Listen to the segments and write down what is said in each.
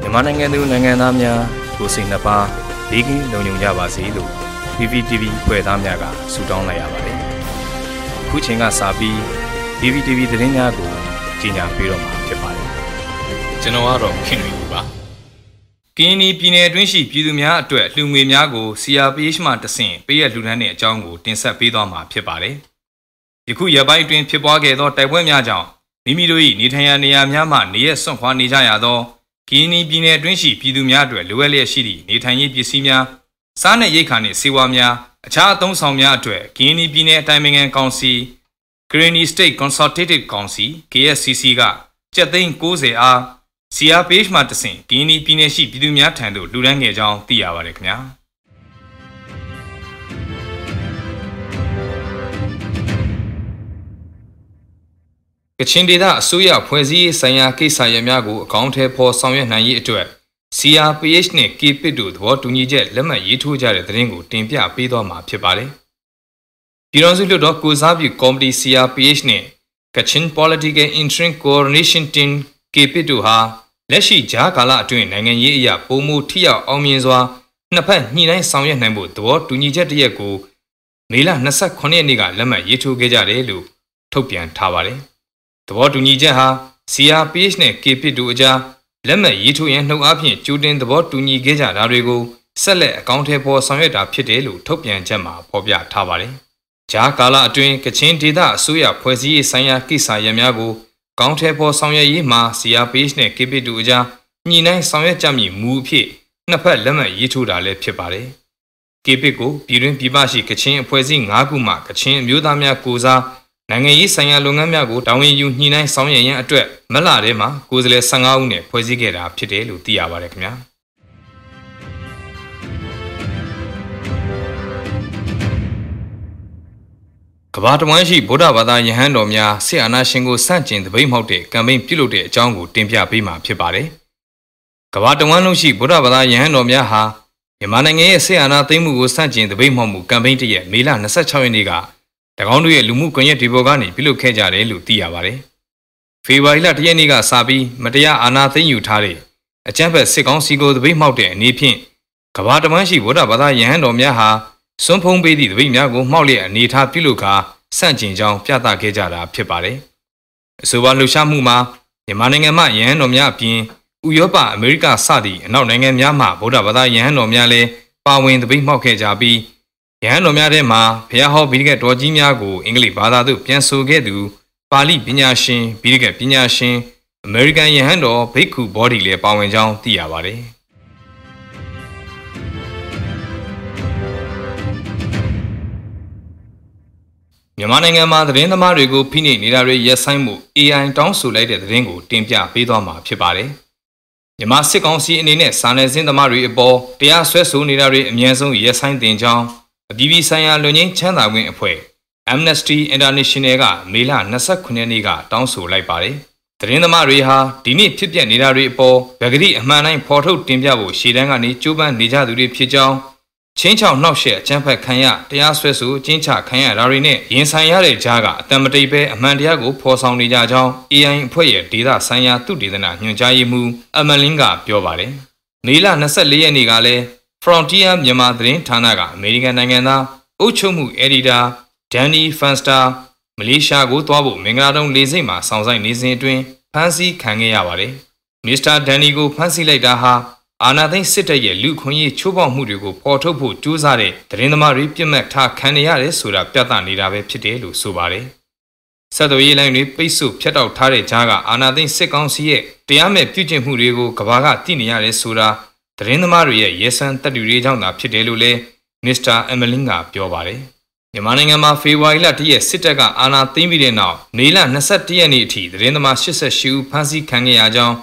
မြန်မာနိုင်ငံသူနိုင်ငံသားများကိုစိတ်နှပါဘေးကင်းလုံခြုံကြပါစေလို့ PPTV ဖွဲ့သားများကဆုတောင်းလိုက်ရပါတယ်။အခုချိန်ကစပြီး PPTV သတင်းများကိုကြီးညာပေးတော့မှာဖြစ်ပါတယ်။ကျွန်တော်ကတော့ခင်ရီပါ။ကင်းနီပြည်နယ်အတွင်းရှိပြည်သူများအတွက်လှူငွေများကို CRPH မှတဆင့်ပေးရလှူဒန်းတဲ့အကြောင်းကိုတင်ဆက်ပေးသွားမှာဖြစ်ပါတယ်။ ယခုရက်ပိုင်းအတွင်းဖြစ်ပွားခဲ့သောတိုက်ပွဲများကြောင့်မိမိတို့၏နေထိုင်ရာနေရာများမှနေရစွန့်ခွာနေကြရသောကင်းနီပြည်နယ်အတွင်းရှိပြည်သူများအတွက်လိုအပ်လျက်ရှိသည့်နေထိုင်ရေးပစ္စည်းများစားနပ်ရိက္ခာနှင့်ဆေးဝါးများအခြားအသုံးဆောင်များအတွက်ကင်းနီပြည်နယ်အတိုင်းအမြန်ကောင်စီ Greeny State Consultative Council KSCC ကကျပ်သိန်း90အား CRPH မှတဆင့်ကင်းနီပြည်နယ်ရှိပြည်သူများထံသို့လှူဒန်းခဲ့ကြောင်းသိရပါတယ်ခင်ဗျာ။ ချင်ဒေသအစိုးရဖွဲ့စည်းရေးဆိုင်ရာကိစ္စရပ်များကိုအကောင့်ထဲပေါ်ဆောင်ရွက်နိုင်ရေးအတွက် CRPH နဲ့ KPIT တို့သဘောတူညီချက်လက်မှတ်ရေးထိုးကြတဲ့သတင်းကိုတင်ပြပေးသွားမှာဖြစ်ပါတယ်။ပြည်တော်စုလွှတ်တော်ကိုစားပြုကော်မတီ CRPH နဲ့ Kachin Political Interim Coordination Team KPIT တို့ဟာလက်ရှိဂျားကာလအတွင်းနိုင်ငံရေးအရာပုံမှုထိရောက်အောင်မြင်စွာနှစ်ဖက်ညှိနှိုင်းဆောင်ရွက်နိုင်ဖို့သဘောတူညီချက်တရက်ကိုမေလ29ရက်နေ့ကလက်မှတ်ရေးထိုးခဲ့ကြတယ်လို့ထုတ်ပြန်ထားပါတယ်။ သဘောတူညီချက်ဟာ CRPH နဲ့ KPIT တို့အကြားလက်မှတ်ရေးထိုးရန်နှုတ်အားဖြင့်ကြိုတင်သဘောတူညီခဲ့ကြတာတွေကိုဆက်လက်အကောင့်ထဲပေါ်ဆောင်ရွက်တာဖြစ်တယ်လို့ထုတ်ပြန်ချက်မှာဖော်ပြထားပါတယ်။ဂျားကာလအတွင်းကချင်ဒေသအစိုးရဖွဲ့စည်းရေးဆိုင်ရာကိစ္စရပ်များကိုကောင်းထဲပေါ်ဆောင်ရွက်ရေးမှာ CRPH နဲ့ KPIT တို့အကြားညှိနှိုင်းဆောင်ရွက်ကြမည်မူအဖြစ်နှစ်ဖက်လက်မှတ်ရေးထိုးတာလည်းဖြစ်ပါတယ်။ KPIT ကိုပြည်တွင်းပြည်ပရှိကချင်အဖွဲ့အစည်း၅ခုမှကချင်အမျိုးသားများကိုစား နိုင်ငံရေးဆိုင်ရာလုပ်ငန်းများကိုတာဝန်ယူညှိနှိုင်းဆောင်ရွက်ရန်အတွက်မလထဲမှာကိုယ်စားလှယ်15ဦးနဲ့ဖွဲ့စည်းခဲ့တာဖြစ်တယ်လို့သိရပါတယ်ခင်ဗျာကဘာတမွန်းရှိဗုဒ္ဓဘာသာယဟန်တော်များဆီအာနာရှင်ကိုစန့်ကျင်တပိတ်မှောက်တဲ့ကမ်ပိန်းပြုလုပ်တဲ့အကြောင်းကိုတင်ပြပေးမှာဖြစ်ပါတယ်။ကဘာတမွန်းလုံးရှိဗုဒ္ဓဘာသာယဟန်တော်များဟာမြန်မာနိုင်ငံရဲ့ဆီအာနာသိမ်းမှုကိုစန့်ကျင်တပိတ်မှောက်မှုကမ်ပိန်းတရက်မေလ26ရက်နေ့က၎ င်းတို့ရဲ့လူမှုကွန်ရက်ဒီပေါ်ကနေပြုလုပ်ခဲ့ကြတယ်လို့သိရပါတယ်။ဖေဖော်ဝါရီလ၁ရက်နေ့ကစပြီးမတရားအာဏာသိမ်းယူထားတဲ့အကြမ်းဖက်စစ်ကောင်စီကိုတပိတ်မှောက်တဲ့အနေဖြင့်ကဘာတမန်းရှိဗုဒ္ဓဘာသာယဟန်တော်များဟာစွန့်ဖုံးပေးသည့်တပိတ်များကိုမှောက်လျက်အနေထားပြုလုပ်ကာစန့်ကျင်ကြောင်းပြသခဲ့ကြတာဖြစ်ပါတယ်။အဆိုပါလှုပ်ရှားမှုမှာမြန်မာနိုင်ငံမှယဟန်တော်များအပြင်ဥရောပအမေရိကစသည့်အနောက်နိုင်ငံများမှဗုဒ္ဓဘာသာယဟန်တော်များလည်းပါဝင်တပိတ်မှောက်ခဲ့ကြပြီး ရဟန်းတော်များထဲမှာဘုရားဟောဗိဓိကတော်ကြီးများကိုအင်္ဂလိပ်ဘာသာသို့ပြန်ဆိုခဲ့သူပါဠိပညာရှင်ဗိဓိကပညာရှင်အမေရိကန်ယဟန်တော်ဘိက္ခုဘောဒီလည်းပါဝင်ကြောင်းသိရပါတယ်မြန်မာနိုင်ငံမှာသတင်းသမားတွေကိုဖိနှိပ်နေတာတွေရက်ဆိုင်မှု AI တောင်းဆိုလိုက်တဲ့သတင်းကိုတင်ပြပေးသွားမှာဖြစ်ပါတယ်။မြန်မာစစ်ကောင်စီအနေနဲ့စာနယ်ဇင်းသမားတွေအပေါ်တရားစွဲဆိုနေတာတွေအများဆုံးရက်ဆိုင်တင်ကြောင်း အပြည်ပြည်ဆိုင်ရာလူငင်းချမ်းသာခွင့်အဖွဲ့ Amnesty International ကမေလ29ရက်နေ့ကတောင်းဆိုလိုက်ပါတယ်။သတင်းသမားတွေဟာဒီနေ့ဖြစ်ပျက်နေတာတွေအပေါ်ဗဂတိအမှန်တိုင်းဖော်ထုတ်တင်ပြဖို့ရှေ့တန်းကနေကြိုးပမ်းနေကြသူတွေဖြစ်ကြောင်းချင်းချောင်နှောက်ရှက်အကြမ်းဖက်ခံရတရားစွဲဆိုကျင်းချခံရတာတွေနဲ့ရင်ဆိုင်ရတဲ့ကြားကအတံမတိတ်ပဲအမှန်တရားကိုဖော်ဆောင်နေကြကြောင်း AI အဖွဲ့ရဲ့ဒေတာဆိုင်ရာသူတေသနာညွှန်ကြားရေးမှူးအမလင်းကပြောပါတယ်။မေလ24ရက်နေ့ကလည်း Frontier မြန်မာသတင်းဌာနကအမေရိကန်နိုင်ငံသားအုပ်ချုပ်မှုအက်ဒီတာဒန်နီဖန်စတာမလေးရှားကိုသွားဖို့မင်္ဂလာတုံးလေဆိပ်မှာစောင့်ဆိုင်နေစဉ်အတွင်းဖမ်းဆီးခံခဲ့ရပါတယ်။မစ္စတာဒန်နီကိုဖမ်းဆီးလိုက်တာဟာအာနာသိန်းစစ်တပ်ရဲ့လူခွင့်ရေးချိုးဖောက်မှုတွေကိုပေါ်ထုတ်ဖို့ကြိုးစားတဲ့သတင်းသမားတွေပြစ်မှတ်ထားခံရရတယ်ဆိုတာပြသနေတာပဲဖြစ်တယ်လို့ဆိုပါတယ်။ဆက်သွယ်ရေးလိုင်းတွေပိတ်ဆို့ဖျက်တောက်ထားတဲ့ကြားကအာနာသိန်းစစ်ကောင်စီရဲ့တရားမဲ့ပြုကျင့်မှုတွေကိုကဘာကသိနေရတယ်ဆိုတာ သတင်းသမားတွေရဲ့ရဲစံတက်တူတွေကြောင့်သာဖြစ်တယ်လို့လည်းမစ္စတာအမလင်းကပြောပါတယ်။မြန်မာနိုင်ငံမှာဖေဖော်ဝါရီလ၁ရက်စစ်တပ်ကအာဏာသိမ်းပြီးတဲ့နောက်မေလ22ရက်နေ့အထိသတင်းသမား88ဦးဖမ်းဆီးခံခဲ့ရကြောင်း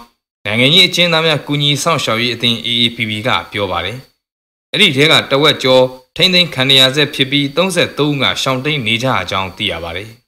နိုင်ငံရေးအကျဉ်းသားများကူညီဆောင်ရှောက်ရေးအသင်း AAPP ကပြောပါတယ်။အဲ့ဒီထဲကတဝက်ကျော်ထိမ့်သိမ်းခံရဆဲဖြစ်ပြီး33ဦးကရှောင်တိန်နေကြအကြောင်းသိရပါတယ်။